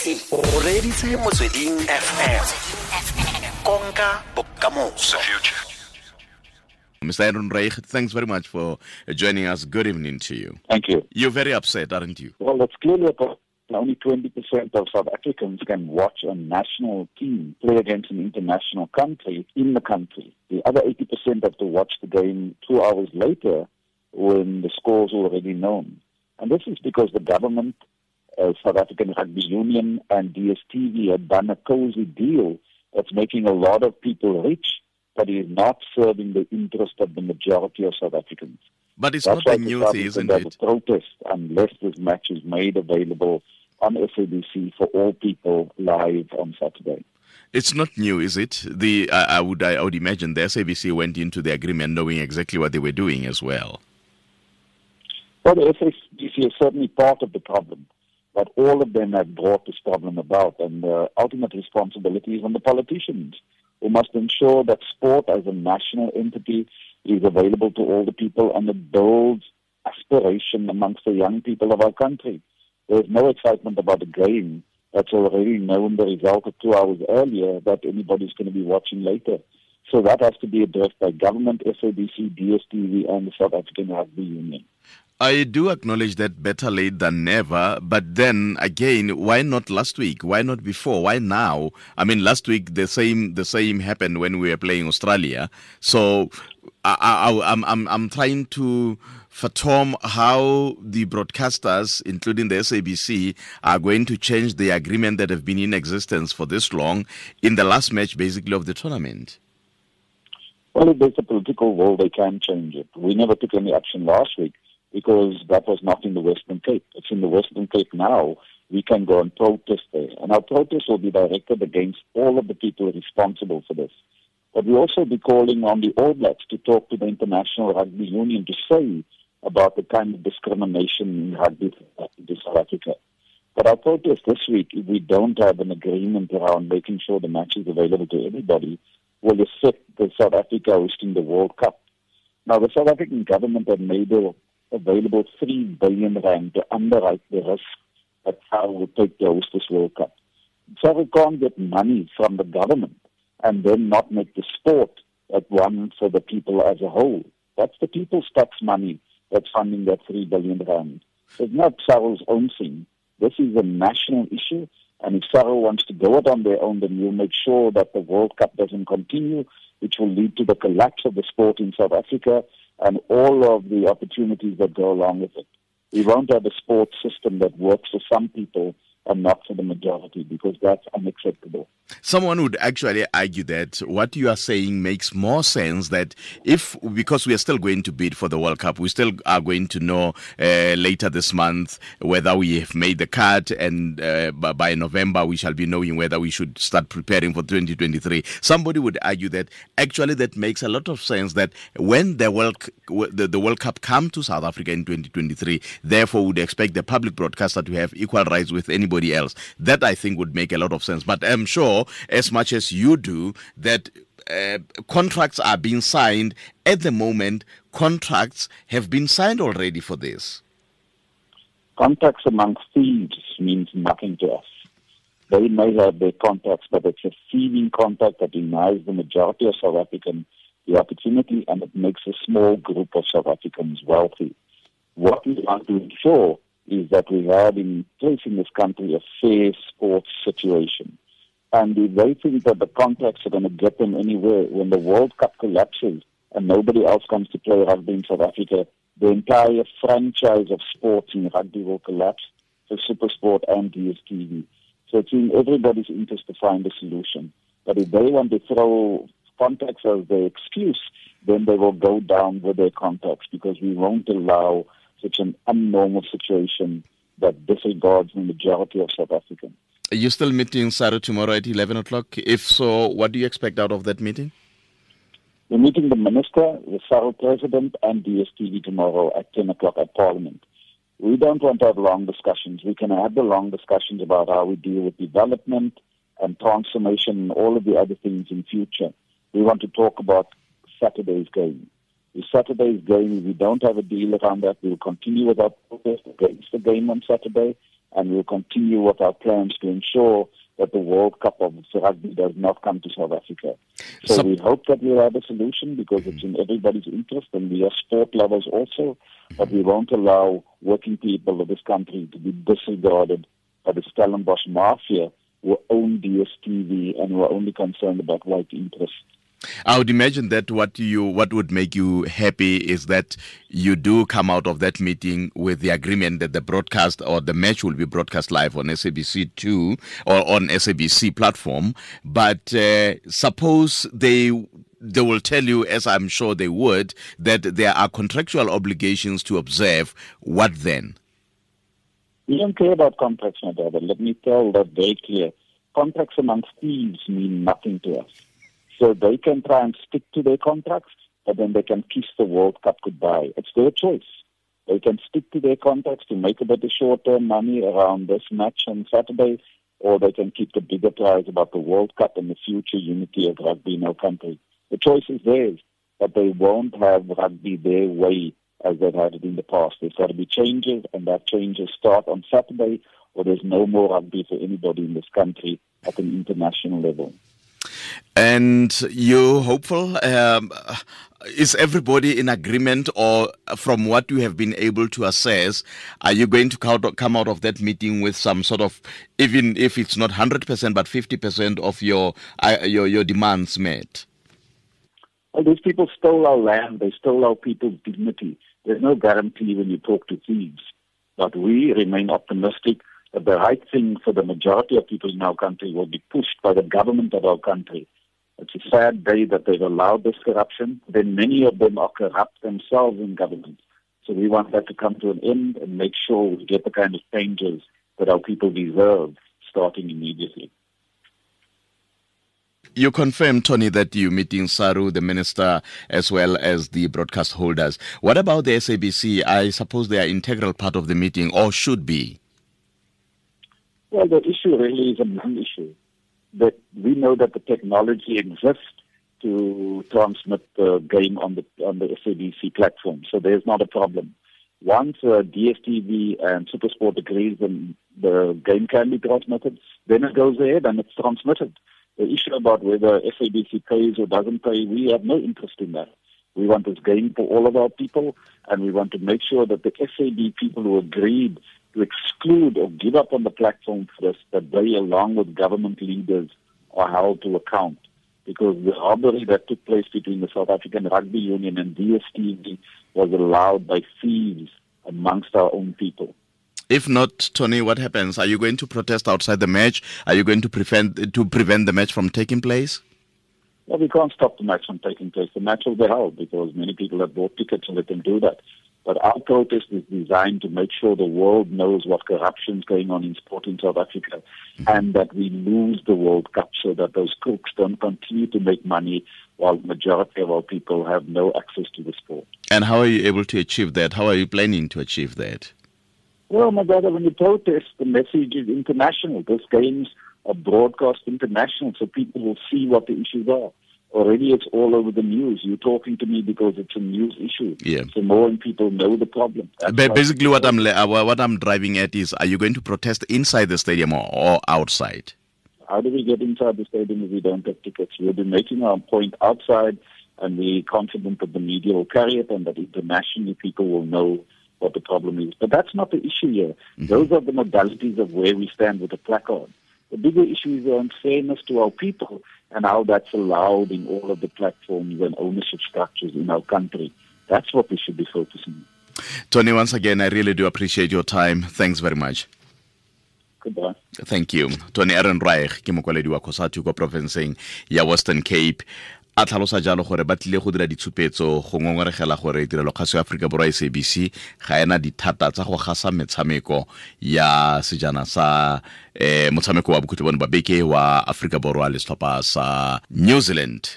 SABC o reditse motsweding FM konka bokamoso Mr. Ehrenreich, thanks very much for joining us. Good evening to you. Thank you. You're very upset, aren't you? Well, it's clearly a problem. Only 20% of South Africans can watch a national team play against an international country in the country. The other 80% have to watch the game two hours later when the score is already known. And this is because the government, uh, South African Rugby Union, and DSTV have done a cozy deal that's making a lot of people rich, but is not serving the interest of the majority of South Africans. But it's That's not a new thing, isn't it? a protest unless this match is made available on SABC for all people live on Saturday. It's not new, is it? The I, I would I would imagine the SABC went into the agreement knowing exactly what they were doing as well. Well, the SABC is certainly part of the problem, but all of them have brought this problem about, and the ultimate responsibility is on the politicians, who must ensure that sport as a national entity is available to all the people and it builds aspiration amongst the young people of our country. There's no excitement about a game that's already known the result of two hours earlier that anybody's going to be watching later. So that has to be addressed by government, SABC, DSTV, and the South African Rugby Union. I do acknowledge that better late than never, but then again, why not last week? Why not before? Why now? I mean, last week the same the same happened when we were playing Australia. So I, I, I'm I'm I'm trying to fathom how the broadcasters, including the SABC, are going to change the agreement that have been in existence for this long in the last match, basically of the tournament. Well, if there's a political will, they can change it. We never took any action last week because that was not in the Western Cape. It's in the Western Cape now. We can go and protest there. And our protest will be directed against all of the people responsible for this. But we'll also be calling on the All Blacks to talk to the International Rugby Union to say about the kind of discrimination in rugby in South Africa. But our protest this week, if we don't have an agreement around making sure the match is available to everybody, will affect the South Africa hosting the World Cup. Now, the South African government had made a available 3 billion rand to underwrite the risk that SARU will take to host this World Cup. SARU can't get money from the government and then not make the sport at one for the people as a whole. That's the people's tax money that's funding that 3 billion rand. It's not SARU's own thing. This is a national issue, and if SARU wants to go it on their own, then we'll make sure that the World Cup doesn't continue, which will lead to the collapse of the sport in South Africa and all of the opportunities that go along with it. We won't have a sports system that works for some people and not for the majority because that's unacceptable. Someone would actually argue that what you are saying makes more sense that if, because we are still going to bid for the World Cup, we still are going to know uh, later this month whether we have made the cut, and uh, by November we shall be knowing whether we should start preparing for 2023. Somebody would argue that actually that makes a lot of sense that when the World, the, the World Cup come to South Africa in 2023, therefore would expect the public broadcaster to have equal rights with anybody else. That I think would make a lot of sense. But I'm sure, as much as you do, that uh, contracts are being signed at the moment. Contracts have been signed already for this. Contracts amongst thieves means nothing to us. They may have their contracts, but it's a thieving contract that denies the majority of South Africans the opportunity and it makes a small group of South Africans wealthy. What we want to ensure is that we have in place in this country a fair sports situation. And if they think that the contracts are going to get them anywhere, when the World Cup collapses and nobody else comes to play rugby in South Africa, the entire franchise of sports in rugby will collapse for SuperSport and DSTV. So it's in everybody's interest to find a solution. But if they want to throw contracts as their excuse, then they will go down with their contracts because we won't allow such an abnormal situation that disregards the majority of South Africans. Are you still meeting SARU tomorrow at 11 o'clock? If so, what do you expect out of that meeting? We're meeting the Minister, the SARU President, and DSTV tomorrow at 10 o'clock at Parliament. We don't want to have long discussions. We can have the long discussions about how we deal with development and transformation and all of the other things in future. We want to talk about Saturday's game. If Saturday's game, if we don't have a deal around that, we'll continue with our protest against the game on Saturday. and we'll continue with our plans to ensure that the World Cup of rugby does not come to South Africa. So, so we hope that we'll have a solution because it's in mm-hmm. everybody's interest and we are sport lovers also, but we mm-hmm. won't allow working people of this country to be disregarded by the Stellenbosch mafia who own DSTV and who are only concerned about white interests. I would imagine that what you what would make you happy is that you do come out of that meeting with the agreement that the broadcast or the match will be broadcast live on SABC two or on SABC platform. But uh, suppose they they will tell you, as I'm sure they would, that there are contractual obligations to observe. What then? We don't care about contracts, my brother. Let me tell that very clear. Contracts amongst thieves mean nothing to us. So they can try and stick to their contracts, but then they can kiss the World Cup goodbye. It's their choice. They can stick to their contracts to make a bit of short-term money around this match on Saturday, or they can keep the bigger prize about the World Cup and the future unity of rugby in our country. The choice is theirs, but they won't have rugby their way as they've had it in the past. There's got to be changes, and that changes start on Saturday, or there's no more rugby for anybody in this country at an international level. And you're hopeful? Um, is everybody in agreement, or from what you have been able to assess, are you going to come out of that meeting with some sort of, even if it's not hundred percent, but fifty percent of your uh, your your demands met? Well, these people stole our land. They stole our people's dignity. There's no guarantee when you talk to thieves, but we remain optimistic the right thing for the majority of people in our country will be pushed by the government of our country. It's a sad day that they've allowed this corruption. Then many of them are corrupt themselves in government. So we want that to come to an end and make sure we get the kind of changes that our people deserve starting immediately. You confirm, Tony, that you're meeting Saru, the minister, as well as the broadcast holders. What about the SABC? I suppose they are integral part of the meeting, or should be. Well, the issue really is a non-issue. That we know that the technology exists to transmit the game on the on the SABC platform, so there's not a problem. Once uh, DSTV and SuperSport agrees, then the game can be transmitted. Then it goes ahead and it's transmitted. The issue about whether SABC pays or doesn't pay, we have no interest in that. We want this game for all of our people, and we want to make sure that the SAB people who agreed to exclude or give up on the platform for this, that they, along with government leaders, are held to account. Because the robbery that took place between the South African Rugby Union and DSTV was allowed by thieves amongst our own people. If not, Tony, what happens? Are you going to protest outside the match? Are you going to prevent to prevent the match from taking place? Well, we can't stop the match from taking place. The match will be held because many people have bought tickets and they can do that. But our protest is designed to make sure the world knows what corruption is going on in sport in South Africa and that we lose the World Cup so that those crooks don't continue to make money while the majority of our people have no access to the sport. And how are you able to achieve that? How are you planning to achieve that? Well, my brother, when you protest, the message is international. Those games are broadcast international so people will see what the issues are already it's all over the news. You're talking to me because it's a news issue. Yeah. So more people know the problem. But basically, what I'm uh, what I'm driving at is: Are you going to protest inside the stadium or, or outside? How do we get inside the stadium if we don't have tickets? We'll be making our point outside, and we're confident that the media will carry it, and that internationally people will know what the problem is. But that's not the issue here. Mm-hmm. Those are the modalities of where we stand with the placard. The bigger issue is the unfairness to our people and how that's allowed in all of the platforms and ownership structures in our country. That's what we should be focusing on. Tony, once again, I really do appreciate your time. Thanks very much. Goodbye. Thank you. Tony Ehrenreich ke mokwaledi wa COSATU kwa ya Western Cape a tlhalosa jalo gore ba tlile go dira ditshupetso go ngongoregela gore tirelokgaso ya aforika borwa sabc ga ena dithata tsa go gasa metshameko ya sejana sa eh, motshameko wa bokhutlho bone ba beke wa aforika borwa le setlhopha sa new zealand